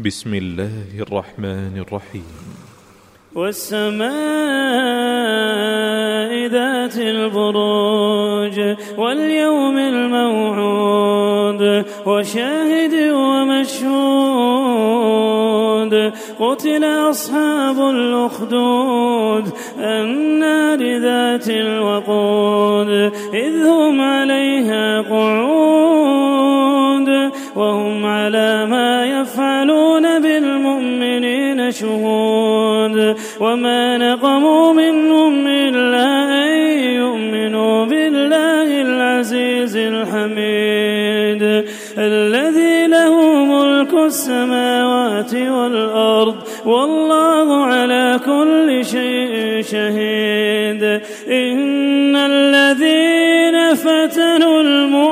بسم الله الرحمن الرحيم. والسماء ذات البروج واليوم الموعود وشاهد ومشهود قتل أصحاب الأخدود النار ذات الوقود إذ هم عليها قعود. شهود وما نقموا منهم إلا أن يؤمنوا بالله العزيز الحميد الذي له ملك السماوات والأرض والله على كل شيء شهيد إن الذين فتنوا المؤمنين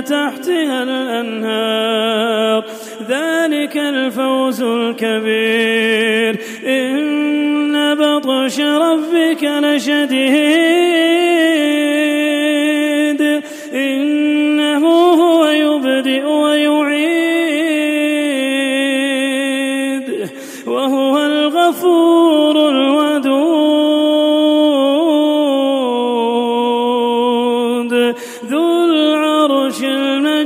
تحتها الأنهار. ذلك الفوز الكبير. إن بطش ربك لشديد. إنه هو يبدئ ويعيد. وهو الغفور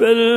بل